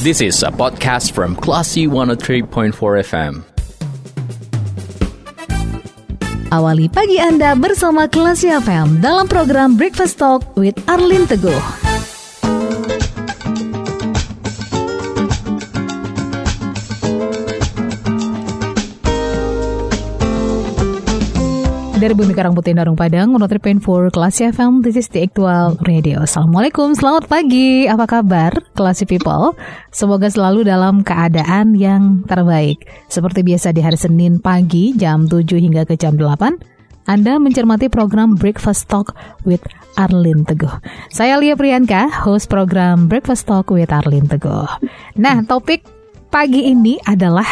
This is a podcast from Classy 103.4 FM. Awali pagi Anda bersama Classy FM dalam program Breakfast Talk with Arlin Teguh. Dari Bumi Karang Putih Darung Padang, menurut for Kelas FM, this is the actual radio. Assalamualaikum, selamat pagi, apa kabar Kelas People? Semoga selalu dalam keadaan yang terbaik. Seperti biasa di hari Senin pagi jam 7 hingga ke jam 8, anda mencermati program Breakfast Talk with Arlin Teguh. Saya Lia Priyanka, host program Breakfast Talk with Arlin Teguh. Nah, topik pagi ini adalah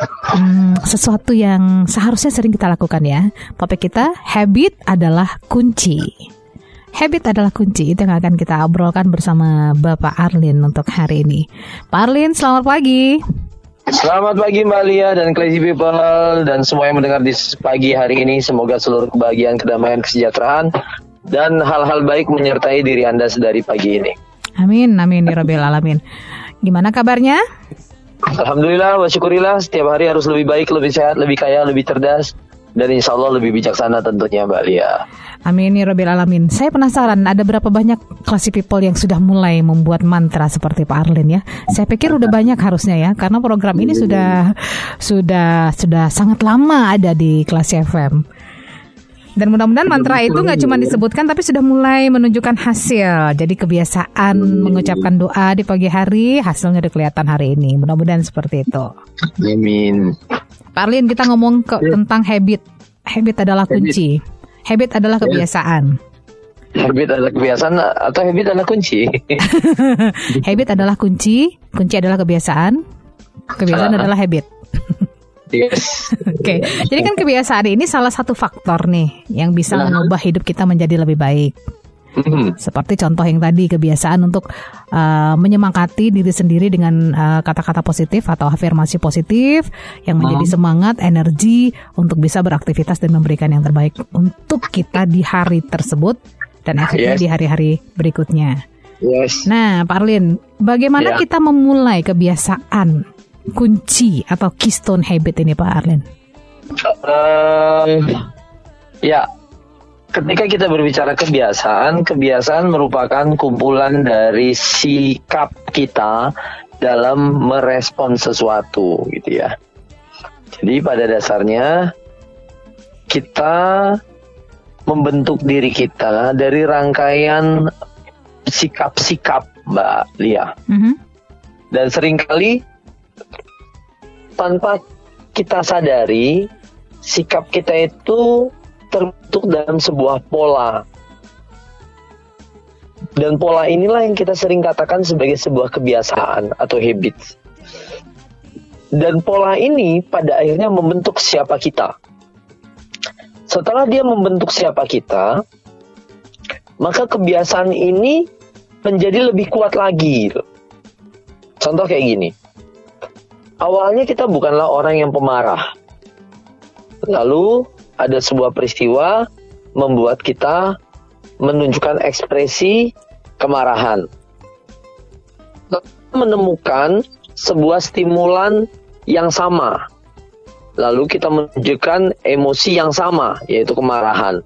hmm, sesuatu yang seharusnya sering kita lakukan ya. Topik kita habit adalah kunci. Habit adalah kunci itu yang akan kita obrolkan bersama Bapak Arlin untuk hari ini. Pak Arlin, selamat pagi. Selamat pagi Mbak Lia dan Crazy People dan semua yang mendengar di pagi hari ini. Semoga seluruh kebahagiaan, kedamaian, kesejahteraan dan hal-hal baik menyertai diri Anda sedari pagi ini. Amin, amin, ya Alamin. Gimana kabarnya? Alhamdulillah, syukurillah setiap hari harus lebih baik, lebih sehat, lebih kaya, lebih cerdas dan insya Allah lebih bijaksana tentunya Mbak Lia. Amin ya Rabbil Alamin. Saya penasaran ada berapa banyak classy people yang sudah mulai membuat mantra seperti Pak Arlin ya. Saya pikir udah banyak harusnya ya karena program ini sudah sudah sudah sangat lama ada di kelas FM. Dan mudah-mudahan mantra itu nggak cuma disebutkan tapi sudah mulai menunjukkan hasil. Jadi kebiasaan mengucapkan doa di pagi hari hasilnya udah kelihatan hari ini. Mudah-mudahan seperti itu. Amin. Parlin kita ngomong ke, ya. tentang habit. Habit adalah kunci. Habit adalah ya. kebiasaan. Habit adalah kebiasaan atau habit adalah kunci? habit adalah kunci, kunci adalah kebiasaan, kebiasaan uh. adalah habit. Yes. Oke, okay. jadi kan kebiasaan ini salah satu faktor nih yang bisa nah. mengubah hidup kita menjadi lebih baik. Mm-hmm. Seperti contoh yang tadi kebiasaan untuk uh, menyemangati diri sendiri dengan uh, kata-kata positif atau afirmasi positif yang menjadi mm-hmm. semangat, energi untuk bisa beraktivitas dan memberikan yang terbaik untuk kita di hari tersebut dan efeknya yes. di hari-hari berikutnya. Yes. Nah, Pak Arlin, bagaimana yeah. kita memulai kebiasaan kunci atau keystone habit ini Pak Arlen? Uh, ya, ketika kita berbicara kebiasaan, kebiasaan merupakan kumpulan dari sikap kita dalam merespon sesuatu, gitu ya. Jadi pada dasarnya kita membentuk diri kita dari rangkaian sikap-sikap, Mbak Lia. Mm -hmm. Dan sering kali tanpa kita sadari sikap kita itu terbentuk dalam sebuah pola. Dan pola inilah yang kita sering katakan sebagai sebuah kebiasaan atau habit. Dan pola ini pada akhirnya membentuk siapa kita. Setelah dia membentuk siapa kita, maka kebiasaan ini menjadi lebih kuat lagi. Contoh kayak gini awalnya kita bukanlah orang yang pemarah. Lalu ada sebuah peristiwa membuat kita menunjukkan ekspresi kemarahan. Menemukan sebuah stimulan yang sama. Lalu kita menunjukkan emosi yang sama, yaitu kemarahan.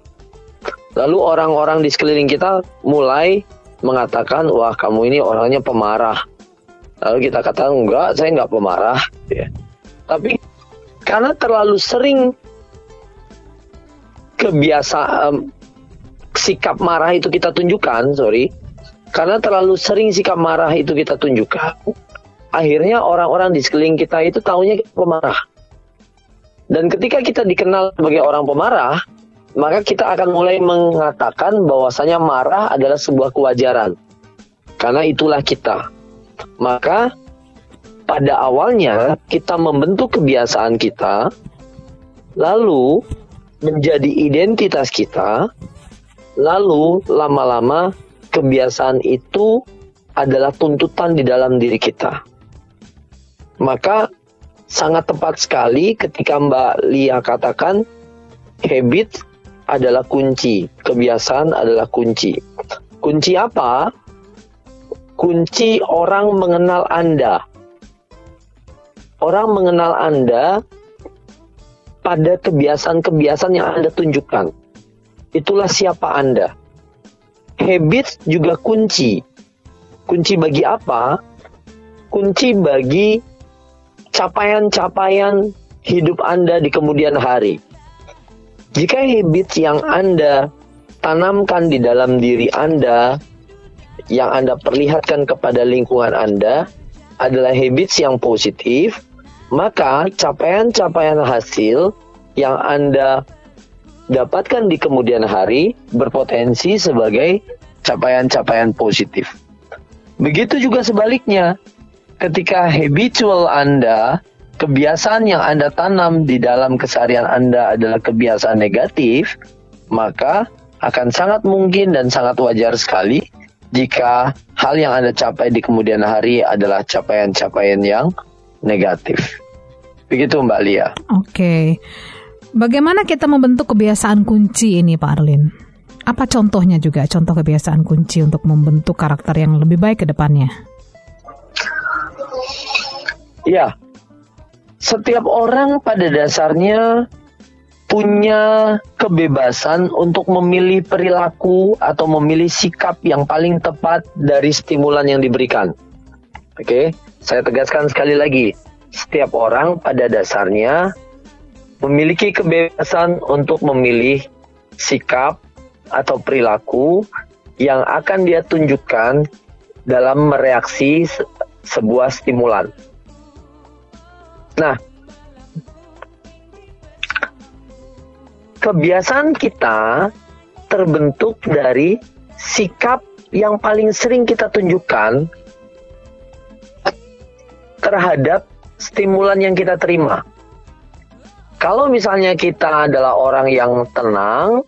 Lalu orang-orang di sekeliling kita mulai mengatakan, wah kamu ini orangnya pemarah Lalu kita katakan enggak, saya enggak pemarah. Ya. Tapi karena terlalu sering kebiasaan sikap marah itu kita tunjukkan, sorry, karena terlalu sering sikap marah itu kita tunjukkan, akhirnya orang-orang di sekeliling kita itu tahunya pemarah. Dan ketika kita dikenal sebagai orang pemarah, maka kita akan mulai mengatakan bahwasanya marah adalah sebuah kewajaran. Karena itulah kita. Maka pada awalnya kita membentuk kebiasaan kita, lalu menjadi identitas kita, lalu lama-lama kebiasaan itu adalah tuntutan di dalam diri kita. Maka sangat tepat sekali ketika Mbak Lia katakan habit adalah kunci, kebiasaan adalah kunci. Kunci apa? Kunci orang mengenal Anda. Orang mengenal Anda pada kebiasaan-kebiasaan yang Anda tunjukkan. Itulah siapa Anda. Habits juga kunci. Kunci bagi apa? Kunci bagi capaian-capaian hidup Anda di kemudian hari. Jika habits yang Anda tanamkan di dalam diri Anda, yang Anda perlihatkan kepada lingkungan Anda adalah habits yang positif, maka capaian-capaian hasil yang Anda dapatkan di kemudian hari berpotensi sebagai capaian-capaian positif. Begitu juga sebaliknya, ketika habitual Anda, kebiasaan yang Anda tanam di dalam keseharian Anda adalah kebiasaan negatif, maka akan sangat mungkin dan sangat wajar sekali jika hal yang Anda capai di kemudian hari adalah capaian-capaian yang negatif. Begitu Mbak Lia. Oke. Bagaimana kita membentuk kebiasaan kunci ini Pak Arlin? Apa contohnya juga, contoh kebiasaan kunci untuk membentuk karakter yang lebih baik ke depannya? Ya, setiap orang pada dasarnya punya kebebasan untuk memilih perilaku atau memilih sikap yang paling tepat dari stimulan yang diberikan. Oke, saya tegaskan sekali lagi setiap orang pada dasarnya memiliki kebebasan untuk memilih sikap atau perilaku yang akan dia tunjukkan dalam mereaksi se sebuah stimulan. Nah, kebiasaan kita terbentuk dari sikap yang paling sering kita tunjukkan terhadap stimulan yang kita terima. Kalau misalnya kita adalah orang yang tenang,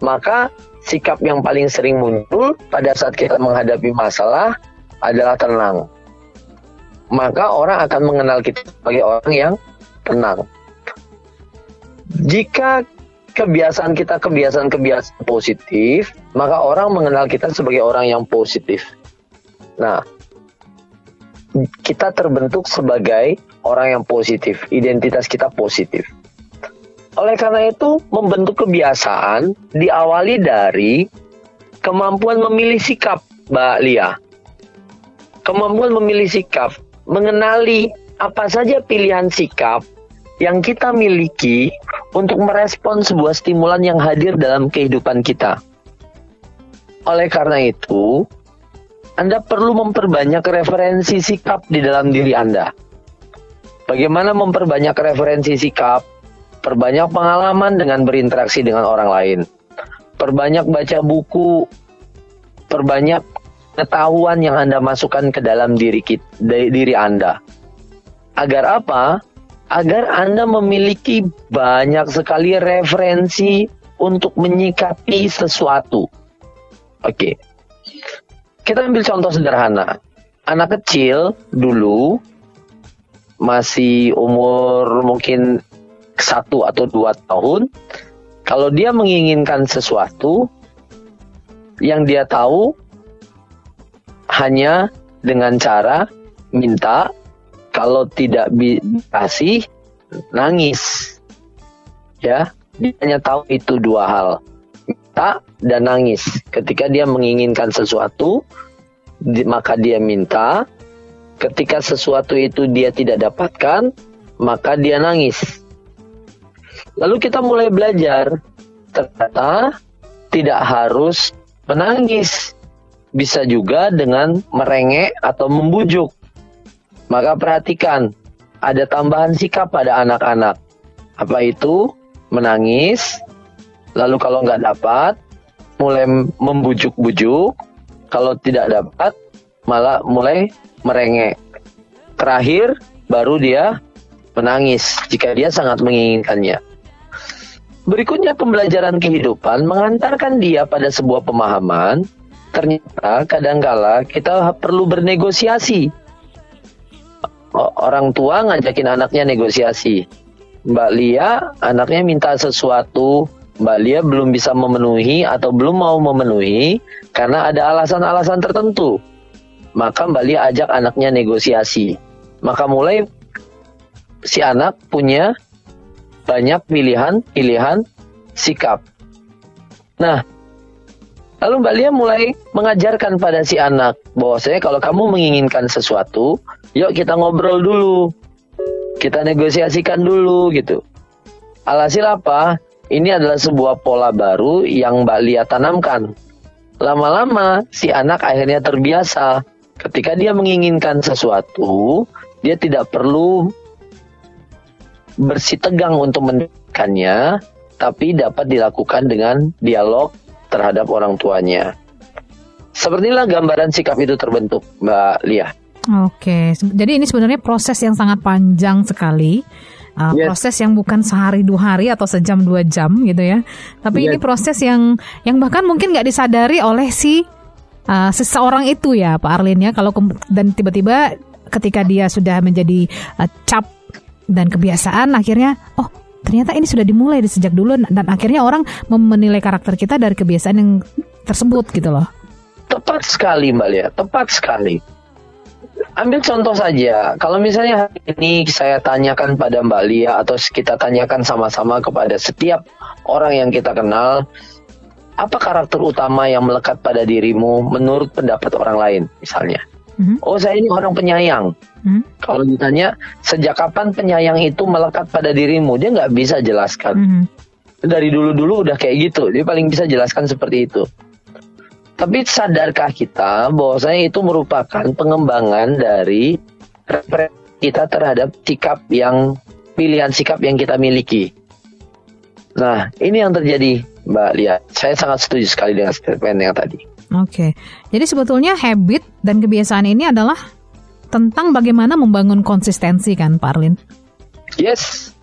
maka sikap yang paling sering muncul pada saat kita menghadapi masalah adalah tenang. Maka orang akan mengenal kita sebagai orang yang tenang. Jika kebiasaan kita kebiasaan-kebiasaan positif, maka orang mengenal kita sebagai orang yang positif. Nah, kita terbentuk sebagai orang yang positif, identitas kita positif. Oleh karena itu, membentuk kebiasaan diawali dari kemampuan memilih sikap, Mbak Lia. Kemampuan memilih sikap, mengenali apa saja pilihan sikap yang kita miliki untuk merespon sebuah stimulan yang hadir dalam kehidupan kita. Oleh karena itu, anda perlu memperbanyak referensi sikap di dalam diri Anda. Bagaimana memperbanyak referensi sikap? Perbanyak pengalaman dengan berinteraksi dengan orang lain. Perbanyak baca buku. Perbanyak pengetahuan yang Anda masukkan ke dalam diri kita, diri Anda. Agar apa? Agar Anda memiliki banyak sekali referensi untuk menyikapi sesuatu. Oke. Kita ambil contoh sederhana. Anak kecil dulu masih umur mungkin satu atau dua tahun, kalau dia menginginkan sesuatu, yang dia tahu hanya dengan cara minta, kalau tidak dikasih, nangis. Ya, dia hanya tahu itu dua hal minta dan nangis. Ketika dia menginginkan sesuatu, maka dia minta. Ketika sesuatu itu dia tidak dapatkan, maka dia nangis. Lalu kita mulai belajar, ternyata tidak harus menangis. Bisa juga dengan merengek atau membujuk. Maka perhatikan, ada tambahan sikap pada anak-anak. Apa itu? Menangis, Lalu kalau nggak dapat, mulai membujuk-bujuk. Kalau tidak dapat, malah mulai merengek. Terakhir, baru dia menangis jika dia sangat menginginkannya. Berikutnya pembelajaran kehidupan mengantarkan dia pada sebuah pemahaman. Ternyata kadangkala kita perlu bernegosiasi. Orang tua ngajakin anaknya negosiasi. Mbak Lia, anaknya minta sesuatu Mbak Lia belum bisa memenuhi atau belum mau memenuhi karena ada alasan-alasan tertentu. Maka Mbak Lia ajak anaknya negosiasi. Maka mulai si anak punya banyak pilihan-pilihan sikap. Nah, lalu Mbak Lia mulai mengajarkan pada si anak bahwasanya kalau kamu menginginkan sesuatu, yuk kita ngobrol dulu. Kita negosiasikan dulu gitu. Alhasil apa? Ini adalah sebuah pola baru yang Mbak Lia tanamkan. Lama-lama si anak akhirnya terbiasa. Ketika dia menginginkan sesuatu, dia tidak perlu bersitegang untuk mendapatkannya, tapi dapat dilakukan dengan dialog terhadap orang tuanya. Sepertilah gambaran sikap itu terbentuk, Mbak Lia. Oke, jadi ini sebenarnya proses yang sangat panjang sekali. Uh, yes. Proses yang bukan sehari dua hari atau sejam dua jam gitu ya. Tapi yes. ini proses yang yang bahkan mungkin nggak disadari oleh si uh, seseorang itu ya, Pak Arlin ya. Kalau dan tiba-tiba ketika dia sudah menjadi uh, cap dan kebiasaan, akhirnya oh ternyata ini sudah dimulai di sejak dulu dan akhirnya orang menilai karakter kita dari kebiasaan yang tersebut gitu loh. Tepat sekali Mbak Lia, tepat sekali ambil contoh saja, kalau misalnya hari ini saya tanyakan pada Mbak Lia atau kita tanyakan sama-sama kepada setiap orang yang kita kenal, apa karakter utama yang melekat pada dirimu menurut pendapat orang lain, misalnya? Mm-hmm. Oh, saya ini orang penyayang. Mm-hmm. Kalau ditanya sejak kapan penyayang itu melekat pada dirimu, dia nggak bisa jelaskan. Mm-hmm. Dari dulu-dulu udah kayak gitu, dia paling bisa jelaskan seperti itu. Tapi sadarkah kita bahwasanya itu merupakan pengembangan dari kita terhadap sikap yang pilihan sikap yang kita miliki. Nah, ini yang terjadi, Mbak Lia. Saya sangat setuju sekali dengan statement yang tadi. Oke. Jadi sebetulnya habit dan kebiasaan ini adalah tentang bagaimana membangun konsistensi kan, Pak Arlin? Yes.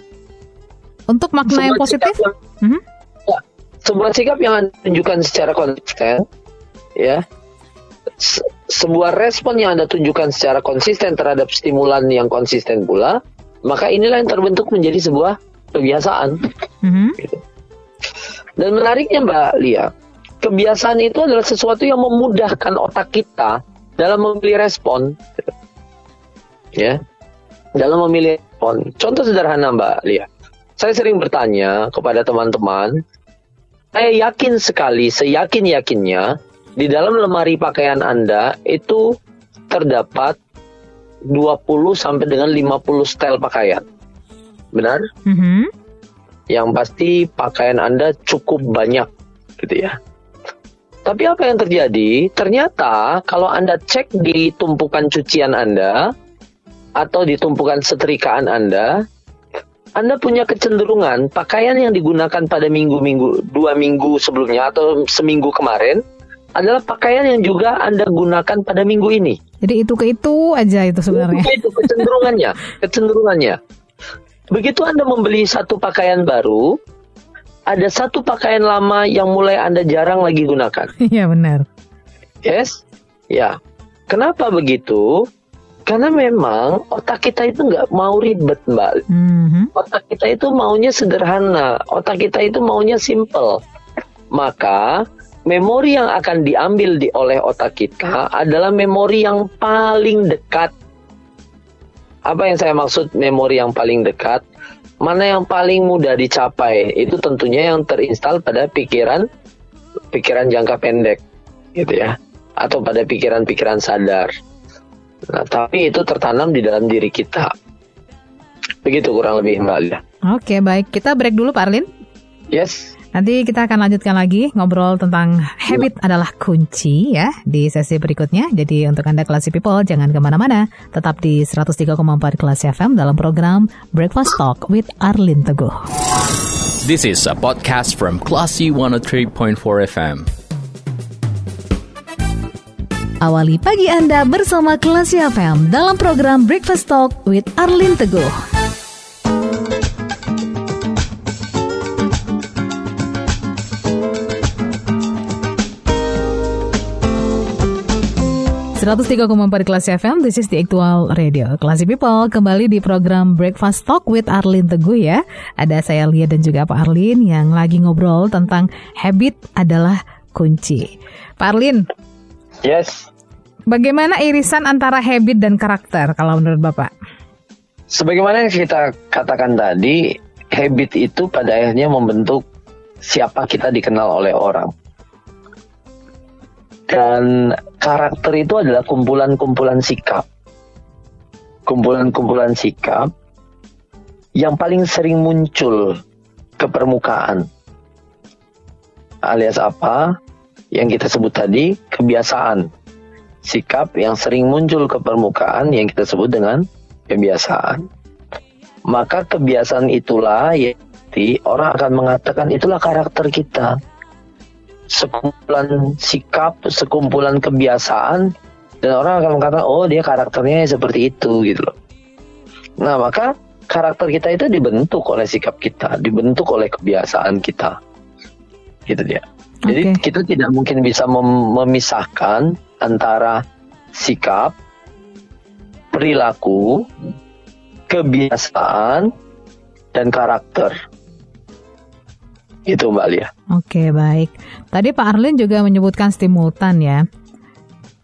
Untuk makna sebuah yang positif? Yang, mm -hmm. ya, sebuah sikap yang tunjukkan secara konsisten ya sebuah respon yang Anda tunjukkan secara konsisten terhadap stimulan yang konsisten pula, maka inilah yang terbentuk menjadi sebuah kebiasaan. Mm-hmm. Gitu. Dan menariknya Mbak Lia, kebiasaan itu adalah sesuatu yang memudahkan otak kita dalam memilih respon. Ya, dalam memilih respon. Contoh sederhana Mbak Lia, saya sering bertanya kepada teman-teman, saya yakin sekali, seyakin-yakinnya, di dalam lemari pakaian Anda itu terdapat 20 sampai dengan 50 style pakaian. Benar? Mm -hmm. Yang pasti pakaian Anda cukup banyak gitu ya. Tapi apa yang terjadi? Ternyata kalau Anda cek di tumpukan cucian Anda atau di tumpukan setrikaan Anda, anda punya kecenderungan pakaian yang digunakan pada minggu-minggu dua minggu sebelumnya atau seminggu kemarin adalah pakaian yang juga Anda gunakan pada minggu ini. Jadi itu ke itu aja itu sebenarnya. Itu, itu kecenderungannya, kecenderungannya. Begitu Anda membeli satu pakaian baru, ada satu pakaian lama yang mulai Anda jarang lagi gunakan. Iya benar. Yes, ya. Kenapa begitu? Karena memang otak kita itu nggak mau ribet, Mbak. Mm-hmm. Otak kita itu maunya sederhana. Otak kita itu maunya simple. Maka memori yang akan diambil di oleh otak kita adalah memori yang paling dekat. Apa yang saya maksud memori yang paling dekat? Mana yang paling mudah dicapai? Itu tentunya yang terinstal pada pikiran pikiran jangka pendek, gitu ya, atau pada pikiran-pikiran sadar. Nah, tapi itu tertanam di dalam diri kita. Begitu kurang lebih Mbak Alia. Oke, baik. Kita break dulu Pak Arlin. Yes. Nanti kita akan lanjutkan lagi ngobrol tentang habit adalah kunci ya di sesi berikutnya. Jadi untuk Anda Classy People jangan ke mana-mana. Tetap di 103,4 Kelas FM dalam program Breakfast Talk with Arlin Teguh. This is a podcast from Classy 103.4 FM. Awali pagi Anda bersama Classy FM dalam program Breakfast Talk with Arlin Teguh. 103,4 kelas FM, this is the actual radio. Classy People, kembali di program Breakfast Talk with Arlin Teguh ya. Ada saya Lia dan juga Pak Arlin yang lagi ngobrol tentang habit adalah kunci. Pak Arlin. Yes. Bagaimana irisan antara habit dan karakter kalau menurut Bapak? Sebagaimana yang kita katakan tadi, habit itu pada akhirnya membentuk siapa kita dikenal oleh orang. Dan karakter itu adalah kumpulan-kumpulan sikap. Kumpulan-kumpulan sikap yang paling sering muncul ke permukaan. Alias apa? Yang kita sebut tadi, kebiasaan. Sikap yang sering muncul ke permukaan yang kita sebut dengan kebiasaan. Maka kebiasaan itulah yang orang akan mengatakan itulah karakter kita. Sekumpulan sikap, sekumpulan kebiasaan dan orang akan mengatakan oh dia karakternya seperti itu gitu loh. Nah, maka karakter kita itu dibentuk oleh sikap kita, dibentuk oleh kebiasaan kita. Gitu dia. Jadi okay. kita tidak mungkin bisa mem memisahkan antara sikap, perilaku, kebiasaan, dan karakter. Itu Mbak Lia. Oke, baik. Tadi Pak Arlin juga menyebutkan stimultan ya.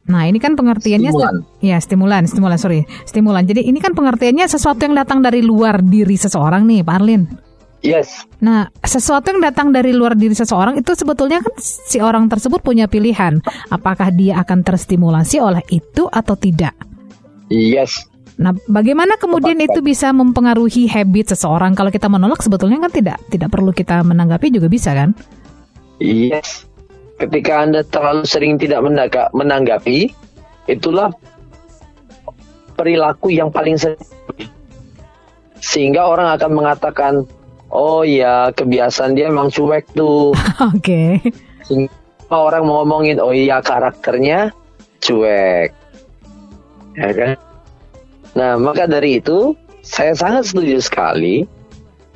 Nah, ini kan pengertiannya stimulan. ya stimulan, stimulan sorry, stimulan. Jadi ini kan pengertiannya sesuatu yang datang dari luar diri seseorang nih, Pak Arlin. Yes. Nah, sesuatu yang datang dari luar diri seseorang itu sebetulnya kan si orang tersebut punya pilihan, apakah dia akan terstimulasi oleh itu atau tidak. Yes. Nah, bagaimana kemudian Tepat, itu bisa mempengaruhi habit seseorang? Kalau kita menolak sebetulnya kan tidak tidak perlu kita menanggapi juga bisa kan? Yes. Ketika Anda terlalu sering tidak menanggapi, itulah perilaku yang paling sering sehingga orang akan mengatakan Oh iya, kebiasaan dia emang cuek tuh. Oke. Okay. orang mau ngomongin, oh iya karakternya cuek. Ya kan? Nah, maka dari itu saya sangat setuju sekali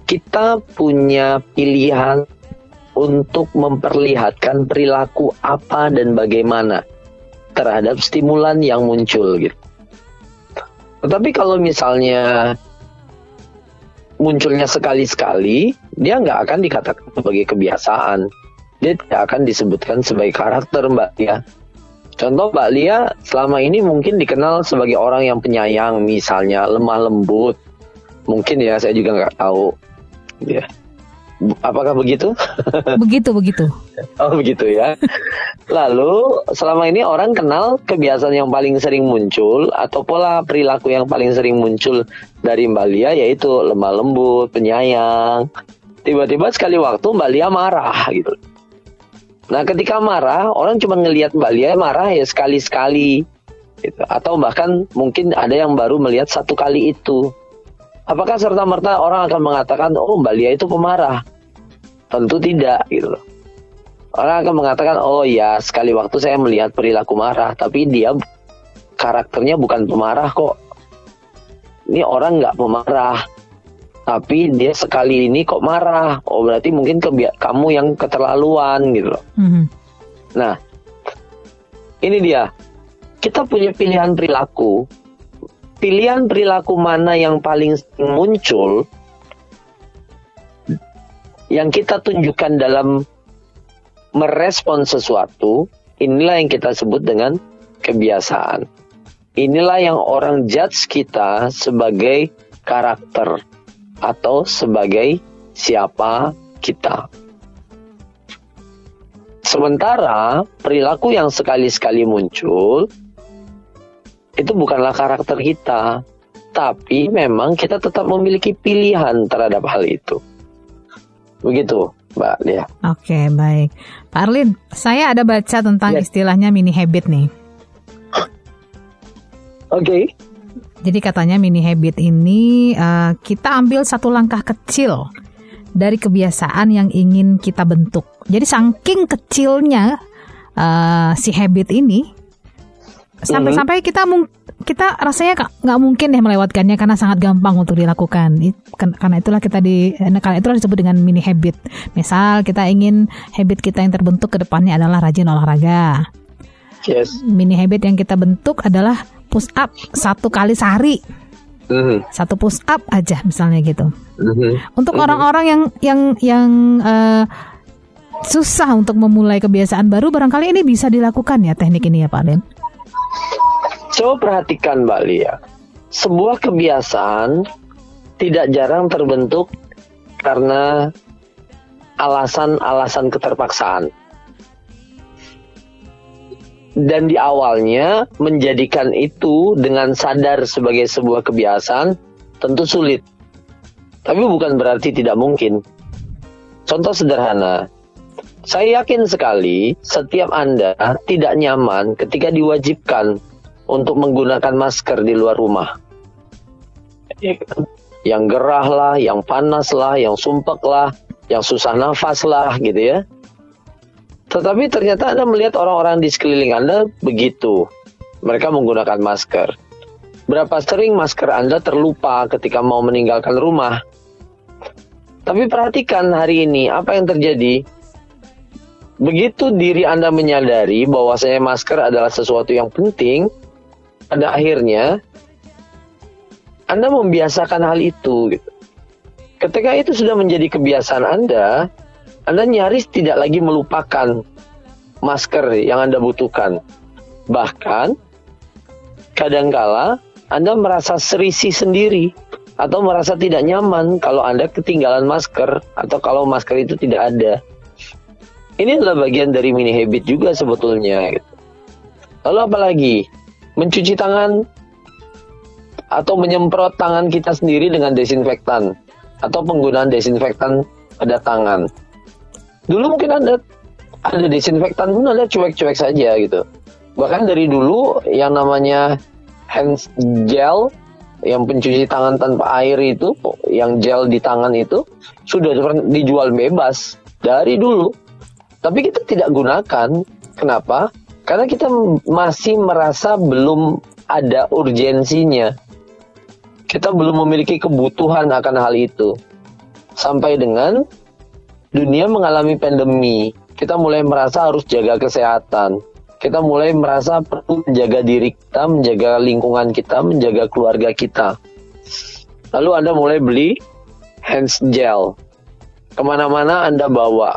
kita punya pilihan untuk memperlihatkan perilaku apa dan bagaimana terhadap stimulan yang muncul gitu. Tetapi kalau misalnya munculnya sekali-sekali, dia nggak akan dikatakan sebagai kebiasaan. Dia tidak akan disebutkan sebagai karakter Mbak Lia. Contoh Mbak Lia selama ini mungkin dikenal sebagai orang yang penyayang, misalnya lemah lembut. Mungkin ya, saya juga nggak tahu. Ya. Apakah begitu? Begitu, begitu. oh, begitu ya. Lalu selama ini orang kenal kebiasaan yang paling sering muncul atau pola perilaku yang paling sering muncul dari Mbak Lia yaitu lemah lembut, penyayang. Tiba-tiba sekali waktu Mbak Lia marah gitu. Nah ketika marah orang cuma ngelihat Mbak Lia marah ya sekali-sekali gitu. Atau bahkan mungkin ada yang baru melihat satu kali itu. Apakah serta merta orang akan mengatakan oh Mbak Lia itu pemarah? Tentu tidak gitu loh. Orang akan mengatakan, oh ya sekali waktu saya melihat perilaku marah, tapi dia karakternya bukan pemarah kok. Ini orang nggak pemarah, tapi dia sekali ini kok marah. Oh berarti mungkin kamu yang keterlaluan gitu loh. Mm-hmm. Nah, ini dia. Kita punya pilihan perilaku. Pilihan perilaku mana yang paling muncul yang kita tunjukkan dalam merespon sesuatu, inilah yang kita sebut dengan kebiasaan. Inilah yang orang judge kita sebagai karakter atau sebagai siapa kita. Sementara perilaku yang sekali-sekali muncul itu bukanlah karakter kita, tapi memang kita tetap memiliki pilihan terhadap hal itu. Begitu. Mbak Lia. Oke, baik. Pak Arlin, saya ada baca tentang yes. istilahnya mini habit nih. Oke. Okay. Jadi katanya mini habit ini uh, kita ambil satu langkah kecil dari kebiasaan yang ingin kita bentuk. Jadi saking kecilnya uh, si habit ini sampai-sampai kita kita rasanya nggak mungkin deh melewatkannya karena sangat gampang untuk dilakukan. Karena itulah kita di karena itulah disebut dengan mini habit. Misal kita ingin habit kita yang terbentuk ke depannya adalah rajin olahraga. Yes. Mini habit yang kita bentuk adalah push up satu kali sehari. Mm-hmm. Satu push up aja misalnya gitu. Mm-hmm. Untuk mm-hmm. orang-orang yang yang yang uh, susah untuk memulai kebiasaan baru barangkali ini bisa dilakukan ya teknik ini ya Pak Den. Coba perhatikan Mbak Lia. Sebuah kebiasaan tidak jarang terbentuk karena alasan-alasan keterpaksaan. Dan di awalnya menjadikan itu dengan sadar sebagai sebuah kebiasaan tentu sulit. Tapi bukan berarti tidak mungkin. Contoh sederhana, saya yakin sekali setiap Anda tidak nyaman ketika diwajibkan untuk menggunakan masker di luar rumah. Yang gerah lah, yang panas lah, yang sumpek lah, yang susah nafas lah gitu ya. Tetapi ternyata Anda melihat orang-orang di sekeliling Anda begitu. Mereka menggunakan masker. Berapa sering masker Anda terlupa ketika mau meninggalkan rumah? Tapi perhatikan hari ini apa yang terjadi. Begitu diri Anda menyadari bahwasanya masker adalah sesuatu yang penting, pada akhirnya Anda membiasakan hal itu. Gitu. Ketika itu sudah menjadi kebiasaan Anda, Anda nyaris tidak lagi melupakan masker yang Anda butuhkan. Bahkan, kadangkala Anda merasa serisi sendiri atau merasa tidak nyaman kalau Anda ketinggalan masker atau kalau masker itu tidak ada. Ini adalah bagian dari mini habit juga sebetulnya. Lalu apalagi? mencuci tangan atau menyemprot tangan kita sendiri dengan desinfektan atau penggunaan desinfektan pada tangan. Dulu mungkin ada ada desinfektan pun ada cuek-cuek saja gitu. Bahkan dari dulu yang namanya hand gel yang pencuci tangan tanpa air itu, yang gel di tangan itu sudah dijual bebas dari dulu. Tapi kita tidak gunakan. Kenapa? Karena kita masih merasa belum ada urgensinya. Kita belum memiliki kebutuhan akan hal itu. Sampai dengan dunia mengalami pandemi, kita mulai merasa harus jaga kesehatan. Kita mulai merasa perlu menjaga diri kita, menjaga lingkungan kita, menjaga keluarga kita. Lalu Anda mulai beli hand gel. Ke mana-mana Anda bawa.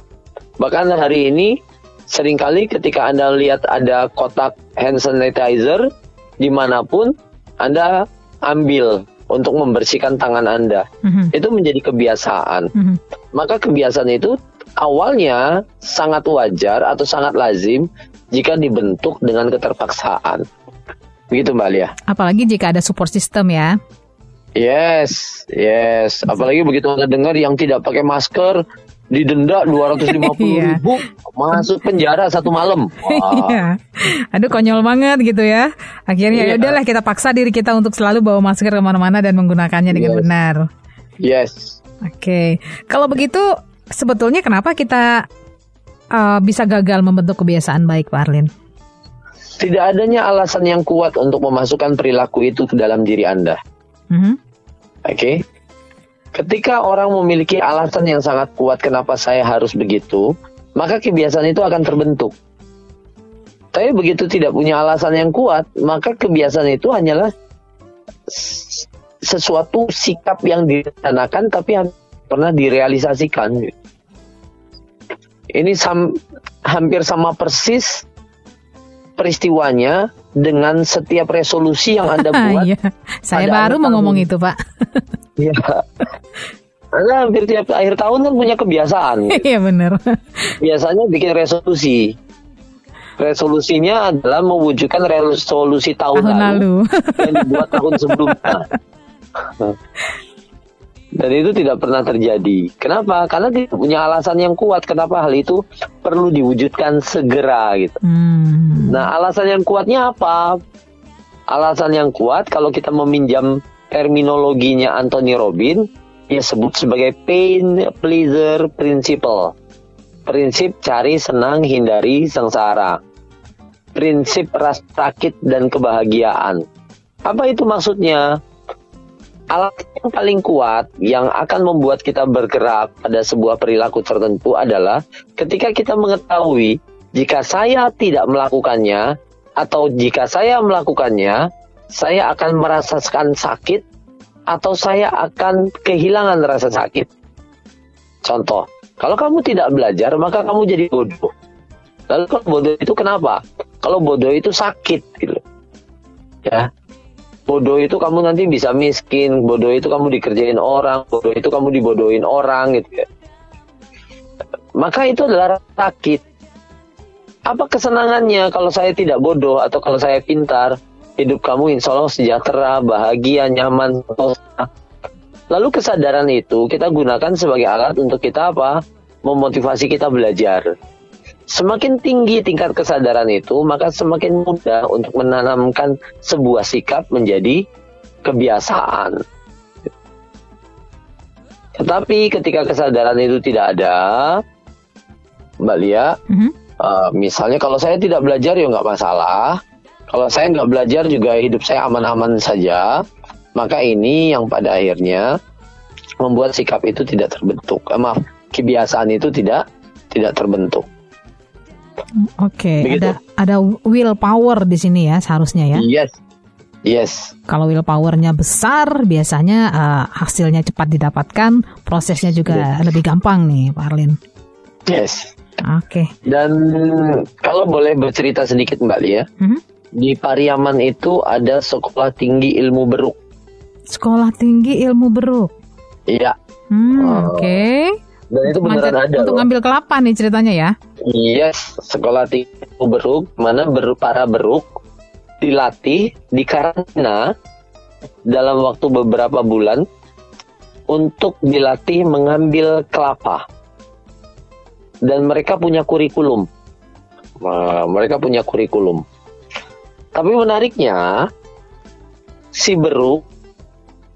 Bahkan hari ini sering kali ketika Anda lihat ada kotak hand sanitizer di mana pun Anda ambil untuk membersihkan tangan Anda. Mm-hmm. Itu menjadi kebiasaan. Mm-hmm. Maka kebiasaan itu awalnya sangat wajar atau sangat lazim jika dibentuk dengan keterpaksaan. Begitu Mbak Lia. Apalagi jika ada support system ya. Yes, yes. Apalagi begitu Anda dengar yang tidak pakai masker didenda 250 iya. ribu masuk penjara satu malam. Iya. Aduh konyol banget gitu ya. Akhirnya ya iya. udahlah kita paksa diri kita untuk selalu bawa masker ke mana-mana dan menggunakannya dengan yes. benar. Yes. Oke. Kalau begitu sebetulnya kenapa kita uh, bisa gagal membentuk kebiasaan baik Pak Arlin? Tidak adanya alasan yang kuat untuk memasukkan perilaku itu ke dalam diri Anda. Mm -hmm. Oke. Okay? Ketika orang memiliki alasan yang sangat kuat kenapa saya harus begitu, maka kebiasaan itu akan terbentuk. Tapi begitu tidak punya alasan yang kuat, maka kebiasaan itu hanyalah sesuatu sikap yang direncanakan tapi pernah direalisasikan. Ini sam, hampir sama persis peristiwanya dengan setiap resolusi yang Anda buat. Iya. Saya baru mau ngomong itu, Pak. Iya. Anda hampir tiap akhir tahun kan punya kebiasaan. Iya benar. Biasanya bikin resolusi. Resolusinya adalah mewujudkan resolusi tahun, tahun lalu, lalu. yang dibuat tahun sebelumnya. Dan itu tidak pernah terjadi. Kenapa? Karena dia punya alasan yang kuat kenapa hal itu perlu diwujudkan segera gitu. Hmm. Nah, alasan yang kuatnya apa? Alasan yang kuat kalau kita meminjam terminologinya Anthony Robin, dia sebut sebagai pain pleasure principle. Prinsip cari senang hindari sengsara. Prinsip rasa sakit dan kebahagiaan. Apa itu maksudnya? Alat yang paling kuat yang akan membuat kita bergerak pada sebuah perilaku tertentu adalah ketika kita mengetahui jika saya tidak melakukannya atau jika saya melakukannya, saya akan merasakan sakit atau saya akan kehilangan rasa sakit. Contoh, kalau kamu tidak belajar maka kamu jadi bodoh. Lalu kalau bodoh itu kenapa? Kalau bodoh itu sakit gitu. Ya. Bodoh itu kamu nanti bisa miskin, bodoh itu kamu dikerjain orang, bodoh itu kamu dibodohin orang gitu ya. Maka itu adalah sakit. Apa kesenangannya kalau saya tidak bodoh atau kalau saya pintar? Hidup kamu insya Allah sejahtera, bahagia, nyaman. Lalu kesadaran itu kita gunakan sebagai alat untuk kita apa? Memotivasi kita belajar. Semakin tinggi tingkat kesadaran itu, maka semakin mudah untuk menanamkan sebuah sikap menjadi kebiasaan. Tetapi ketika kesadaran itu tidak ada, Mbak Lia, Mhm. uh, misalnya kalau saya tidak belajar ya nggak masalah. Kalau saya nggak belajar juga hidup saya aman-aman saja. Maka ini yang pada akhirnya membuat sikap itu tidak terbentuk. Eh, maaf, kebiasaan itu tidak tidak terbentuk. Oke, Begitu. ada ada willpower di sini ya seharusnya ya. Yes, yes, Kalau willpowernya besar, biasanya eh, hasilnya cepat didapatkan, prosesnya juga lebih gampang nih, Pak Arlin. yes. Oke. Dan kalau boleh bercerita sedikit Mbak Lia, Mhm. di Pariaman itu ada sekolah tinggi ilmu beruk. Sekolah tinggi ilmu beruk. Iya, Hmm, Oh. oke. Dan itu beneran Manjat- ada untuk loh. ngambil kelapa nih ceritanya ya. Yes, sekolah tinggi beruk, mana ber, para beruk dilatih di karantina dalam waktu beberapa bulan untuk dilatih mengambil kelapa. Dan mereka punya kurikulum. Nah, mereka punya kurikulum. Tapi menariknya, si beruk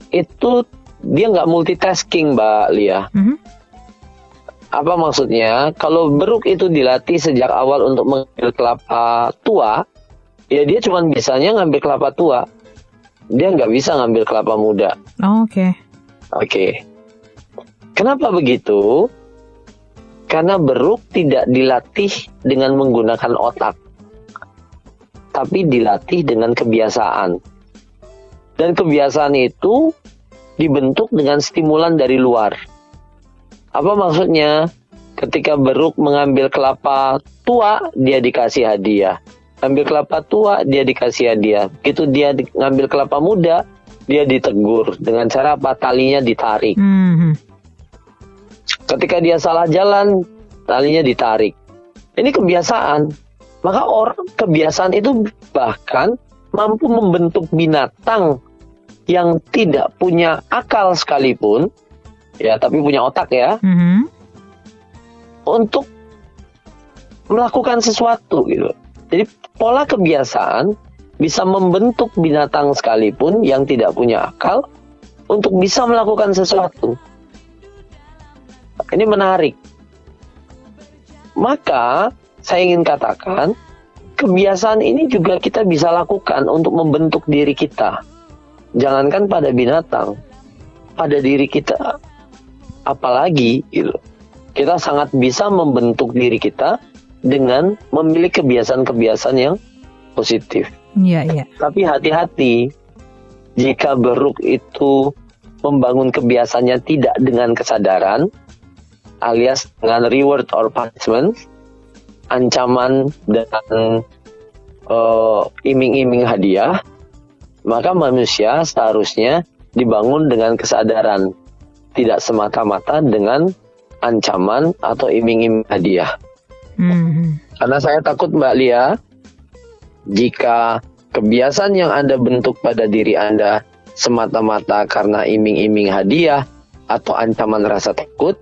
itu dia nggak multitasking, Mbak Lia. Mhm. Apa maksudnya? Kalau beruk itu dilatih sejak awal untuk mengambil kelapa tua, ya dia cuma bisanya ngambil kelapa tua. Dia nggak bisa ngambil kelapa muda. Oh, Oke. Oke. Kenapa begitu? Karena beruk tidak dilatih dengan menggunakan otak. Tapi dilatih dengan kebiasaan. Dan kebiasaan itu dibentuk dengan stimulan dari luar. Apa maksudnya? Ketika beruk mengambil kelapa tua, dia dikasih hadiah. Ambil kelapa tua, dia dikasih hadiah. Begitu dia di- ngambil kelapa muda, dia ditegur dengan cara apa? Talinya ditarik. Mhm. Ketika dia salah jalan, talinya ditarik. Ini kebiasaan. Maka orang kebiasaan itu bahkan mampu membentuk binatang yang tidak punya akal sekalipun, ya tapi punya otak ya, Mhm. untuk melakukan sesuatu gitu. Jadi pola kebiasaan bisa membentuk binatang sekalipun yang tidak punya akal untuk bisa melakukan sesuatu. Ini menarik. Maka saya ingin katakan kebiasaan ini juga kita bisa lakukan untuk membentuk diri kita. Jangankan pada binatang, pada diri kita apalagi gitu. Kita sangat bisa membentuk diri kita dengan memiliki kebiasaan-kebiasaan yang positif. Iya, iya. Tapi hati-hati jika beruk itu membangun kebiasaannya tidak dengan kesadaran alias dengan reward or punishment, ancaman dan eh, iming-iming hadiah, maka manusia seharusnya dibangun dengan kesadaran, tidak semata-mata dengan ancaman atau iming-iming hadiah. Mhm. Karena saya takut Mbak Lia, jika kebiasaan yang Anda bentuk pada diri Anda semata-mata karena iming-iming hadiah atau ancaman rasa takut,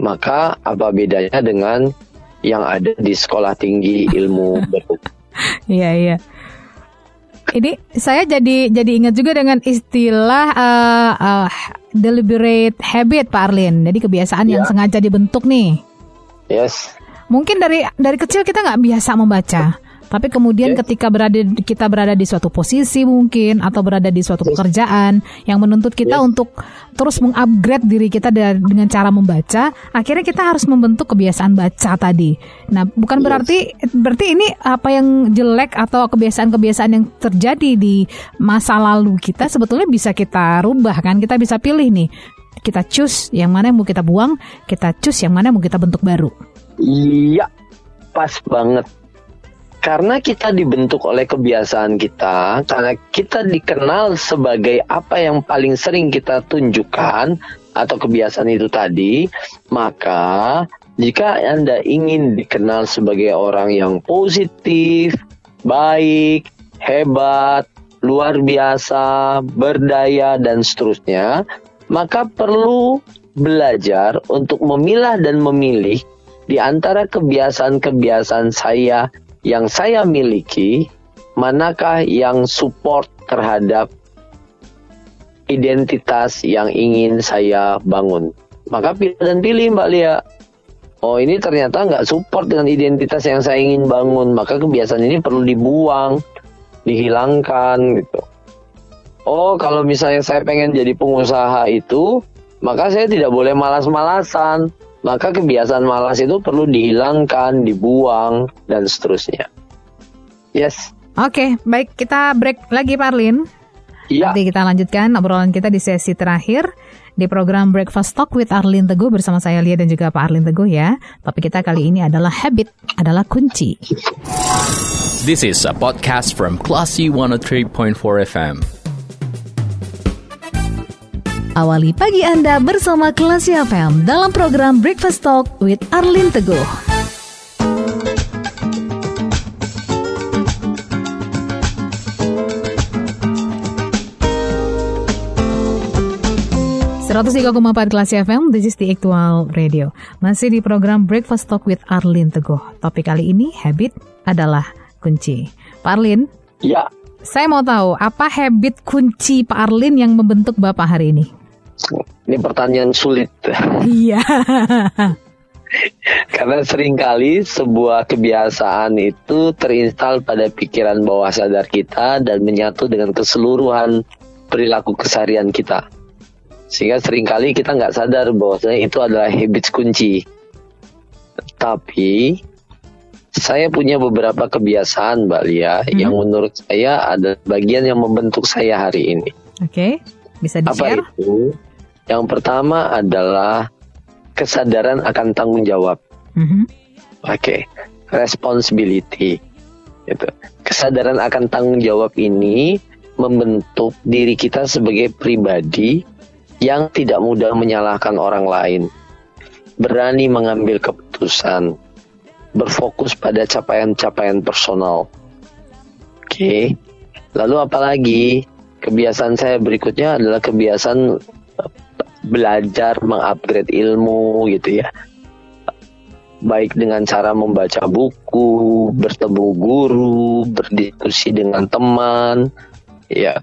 maka apa bedanya dengan yang ada di sekolah tinggi ilmu beruk? Iya, iya. Ini saya jadi jadi ingat juga dengan istilah eh, eh, deliberate habit Pak Arlin. Jadi kebiasaan yang Ya. sengaja dibentuk nih. Yes, Mungkin dari dari kecil kita nggak biasa membaca, tapi kemudian ketika berada kita berada di suatu posisi mungkin atau berada di suatu pekerjaan yang menuntut kita Yes. untuk terus mengupgrade diri kita dengan cara membaca, akhirnya kita harus membentuk kebiasaan baca tadi. Nah, bukan Yes. berarti berarti ini apa yang jelek atau kebiasaan-kebiasaan yang terjadi di masa lalu kita sebetulnya bisa kita rubah kan? Kita bisa pilih nih. Kita choose yang mana yang mau kita buang, kita choose yang mana yang mau kita bentuk baru. iya, pas banget. Karena kita dibentuk oleh kebiasaan kita, karena kita dikenal sebagai apa yang paling sering kita tunjukkan atau kebiasaan itu tadi, maka jika Anda ingin dikenal sebagai orang yang positif, baik, hebat, luar biasa, berdaya, dan seterusnya, maka perlu belajar untuk memilah dan memilih di antara kebiasaan-kebiasaan saya yang saya miliki, manakah yang support terhadap identitas yang ingin saya bangun. Maka pilih dan pilih Mbak Lia. Oh ini ternyata nggak support dengan identitas yang saya ingin bangun. Maka kebiasaan ini perlu dibuang, dihilangkan gitu. Oh kalau misalnya saya pengen jadi pengusaha itu, maka saya tidak boleh malas-malasan maka kebiasaan malas itu perlu dihilangkan, dibuang, dan seterusnya. Yes. Oke, baik kita break lagi Pak Arlin. Iya. Nanti kita lanjutkan obrolan kita di sesi terakhir di program Breakfast Talk with Arlin Teguh bersama saya Lia dan juga Pak Arlin Teguh ya. Topik kita kali ini adalah habit adalah kunci. This is a podcast from Classy 103.4 FM. Awali pagi Anda bersama Kelas FM dalam program Breakfast Talk with Arlin Teguh. empat Kelas FM, this is the actual radio. Masih di program Breakfast Talk with Arlin Teguh. Topik kali ini, habit adalah kunci. Pak Arlin? Ya. Saya mau tahu, apa habit kunci Pak Arlin yang membentuk Bapak hari ini? Ini pertanyaan sulit. Iya. Karena sering kali sebuah kebiasaan itu terinstal pada pikiran bawah sadar kita dan menyatu dengan keseluruhan perilaku keseharian kita. Sehingga sering kali kita nggak sadar bahwasanya itu adalah habits kunci. Tapi saya punya beberapa kebiasaan Mbak Lia hmm. yang menurut saya ada bagian yang membentuk saya hari ini. Oke, okay. bisa di-share? Apa itu? Yang pertama adalah kesadaran akan tanggung jawab. Mm-hmm. Oke, okay. responsibility. Gitu. Kesadaran akan tanggung jawab ini membentuk diri kita sebagai pribadi yang tidak mudah menyalahkan orang lain, berani mengambil keputusan, berfokus pada capaian-capaian personal. Oke, okay. lalu apalagi kebiasaan saya berikutnya adalah kebiasaan belajar mengupgrade ilmu gitu ya baik dengan cara membaca buku, bertemu guru, berdiskusi dengan teman, ya,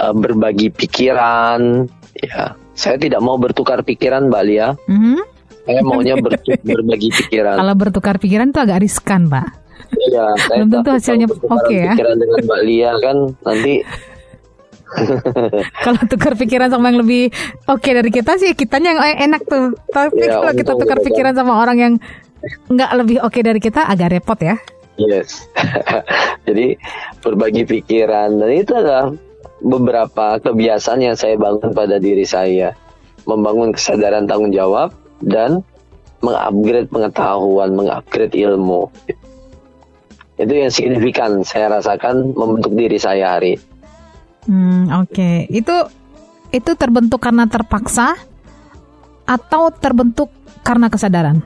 eh, berbagi pikiran, ya. Saya tidak mau bertukar pikiran, Mbak Lia. Mm -hmm. Saya maunya ber berbagi pikiran. Kalau bertukar pikiran itu agak riskan, Pak. Iya, belum tentu hasilnya oke okay, ya. Pikiran dengan Mbak Lia kan nanti kalau tukar pikiran sama yang lebih oke okay dari kita sih kitanya yang enak tuh. Tapi ya, kalau kita tukar pikiran sama orang yang nggak lebih oke okay dari kita agak repot ya. Yes. Jadi berbagi pikiran dan itu adalah beberapa kebiasaan yang saya bangun pada diri saya. Membangun kesadaran tanggung jawab dan mengupgrade pengetahuan, mengupgrade ilmu. Itu yang signifikan saya rasakan membentuk diri saya hari ini. Hmm, oke. Okay. Itu itu terbentuk karena terpaksa atau terbentuk karena kesadaran?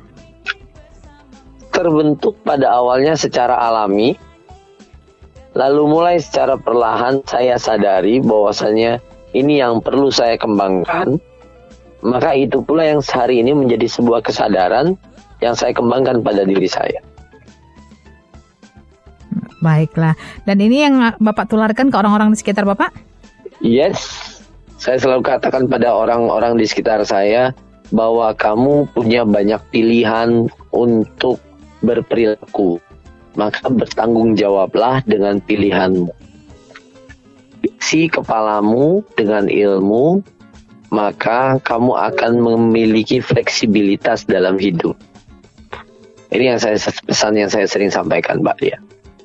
Terbentuk pada awalnya secara alami. Lalu mulai secara perlahan saya sadari bahwasanya ini yang perlu saya kembangkan. Maka itu pula yang sehari ini menjadi sebuah kesadaran yang saya kembangkan pada diri saya. Baiklah. Dan ini yang Bapak tularkan ke orang-orang di sekitar Bapak? Yes. Saya selalu katakan pada orang-orang di sekitar saya bahwa kamu punya banyak pilihan untuk berperilaku. Maka bertanggung jawablah dengan pilihanmu. Isi kepalamu dengan ilmu, maka kamu akan memiliki fleksibilitas dalam hidup. Ini yang saya pesan yang saya sering sampaikan, Mbak Lia.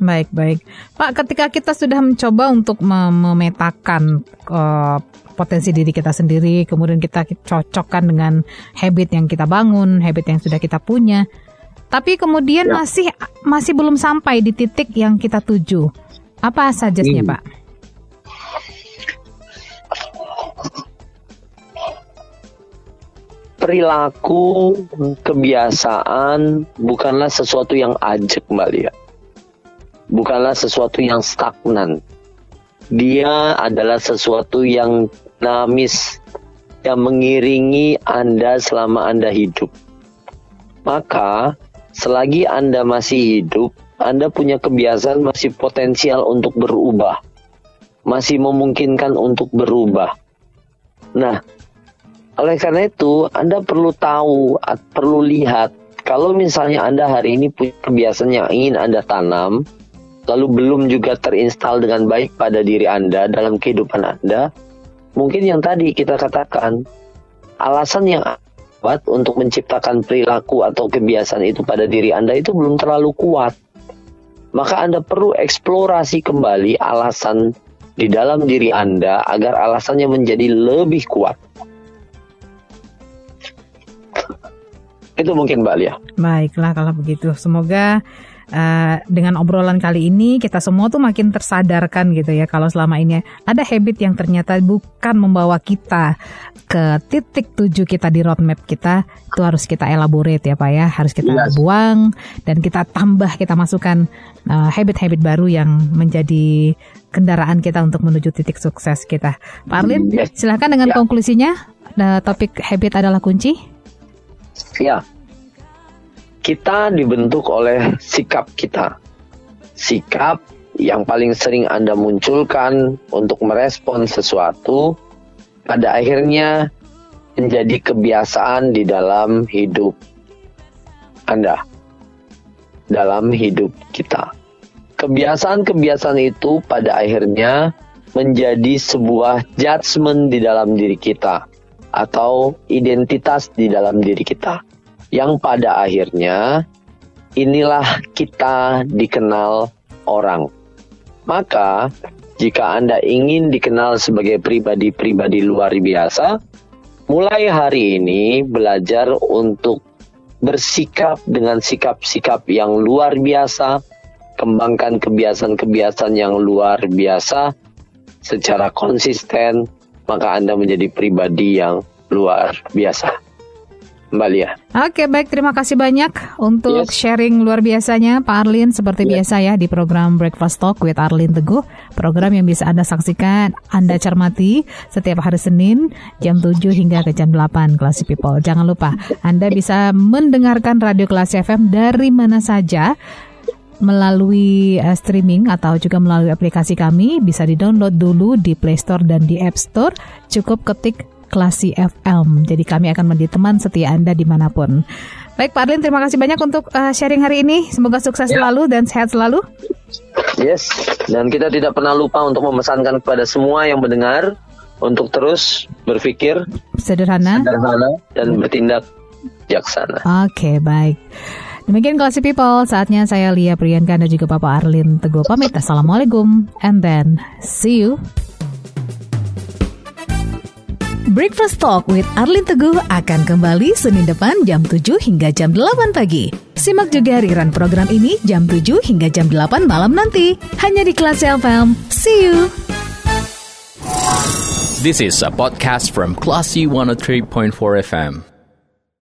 Baik, baik. Pak, ketika kita sudah mencoba untuk memetakan uh, potensi diri kita sendiri, kemudian kita cocokkan dengan habit yang kita bangun, habit yang sudah kita punya. tapi kemudian Ya. masih masih belum sampai di titik yang kita tuju. Apa sajasnya, Hmm. Pak? perilaku kebiasaan bukanlah sesuatu yang ajek Mbak Lia. Bukanlah sesuatu yang stagnan. Dia adalah sesuatu yang dinamis yang mengiringi Anda selama Anda hidup. Maka selagi Anda masih hidup, Anda punya kebiasaan masih potensial untuk berubah. Masih memungkinkan untuk berubah. Nah, oleh karena itu, Anda perlu tahu, perlu lihat, kalau misalnya Anda hari ini punya kebiasaan yang ingin Anda tanam, lalu belum juga terinstal dengan baik pada diri Anda dalam kehidupan Anda, mungkin yang tadi kita katakan, alasan yang kuat untuk menciptakan perilaku atau kebiasaan itu pada diri Anda itu belum terlalu kuat. Maka Anda perlu eksplorasi kembali alasan di dalam diri Anda agar alasannya menjadi lebih kuat. Itu mungkin Mbak Lia. Baiklah kalau begitu. Semoga uh, dengan obrolan kali ini kita semua tuh makin tersadarkan gitu ya kalau selama ini ada habit yang ternyata bukan membawa kita ke titik tuju kita di roadmap kita itu harus kita elaborate ya Pak ya harus kita Yes. buang dan kita tambah kita masukkan uh, habit-habit baru yang menjadi kendaraan kita untuk menuju titik sukses kita. Pak Arlin, Yes. silahkan dengan Ya. konklusinya. Uh, topik habit adalah kunci. Ya. Kita dibentuk oleh sikap kita. Sikap yang paling sering Anda munculkan untuk merespon sesuatu pada akhirnya menjadi kebiasaan di dalam hidup Anda. Dalam hidup kita. Kebiasaan-kebiasaan itu pada akhirnya menjadi sebuah judgement di dalam diri kita atau identitas di dalam diri kita yang pada akhirnya inilah kita dikenal orang. Maka jika Anda ingin dikenal sebagai pribadi-pribadi luar biasa, mulai hari ini belajar untuk bersikap dengan sikap-sikap yang luar biasa, kembangkan kebiasaan-kebiasaan yang luar biasa secara konsisten, maka Anda menjadi pribadi yang luar biasa. Mbak Lia. Oke, baik. Terima kasih banyak untuk Yes. sharing luar biasanya Pak Arlin seperti Yes. biasa ya di program Breakfast Talk with Arlin Teguh. Program yang bisa Anda saksikan, Anda cermati setiap hari Senin jam 7 hingga ke jam 8 Classy People. Jangan lupa Anda bisa mendengarkan Radio Classy FM dari mana saja melalui eh, streaming atau juga melalui aplikasi kami bisa di-download dulu di Play Store dan di App Store. Cukup ketik Klasi FM. Jadi kami akan menjadi teman setia Anda di mana pun. Baik Pak Arlin, terima kasih banyak untuk eh, sharing hari ini. Semoga sukses Ya. selalu dan sehat selalu. Yes, dan kita tidak pernah lupa untuk memesankan kepada semua yang mendengar untuk terus berpikir Sederhana. sederhana dan bertindak bijaksana. Oke, baik. Demikian Classy People, saatnya saya Lia Priyanka dan juga Bapak Arlin Teguh pamit. Assalamualaikum, and then see you. Breakfast Talk with Arlin Teguh akan kembali Senin depan jam 7 hingga jam 8 pagi. Simak juga rerun program ini jam 7 hingga jam 8 malam nanti. Hanya di Kelas FM. See you! This is a podcast from Classy 103.4 FM.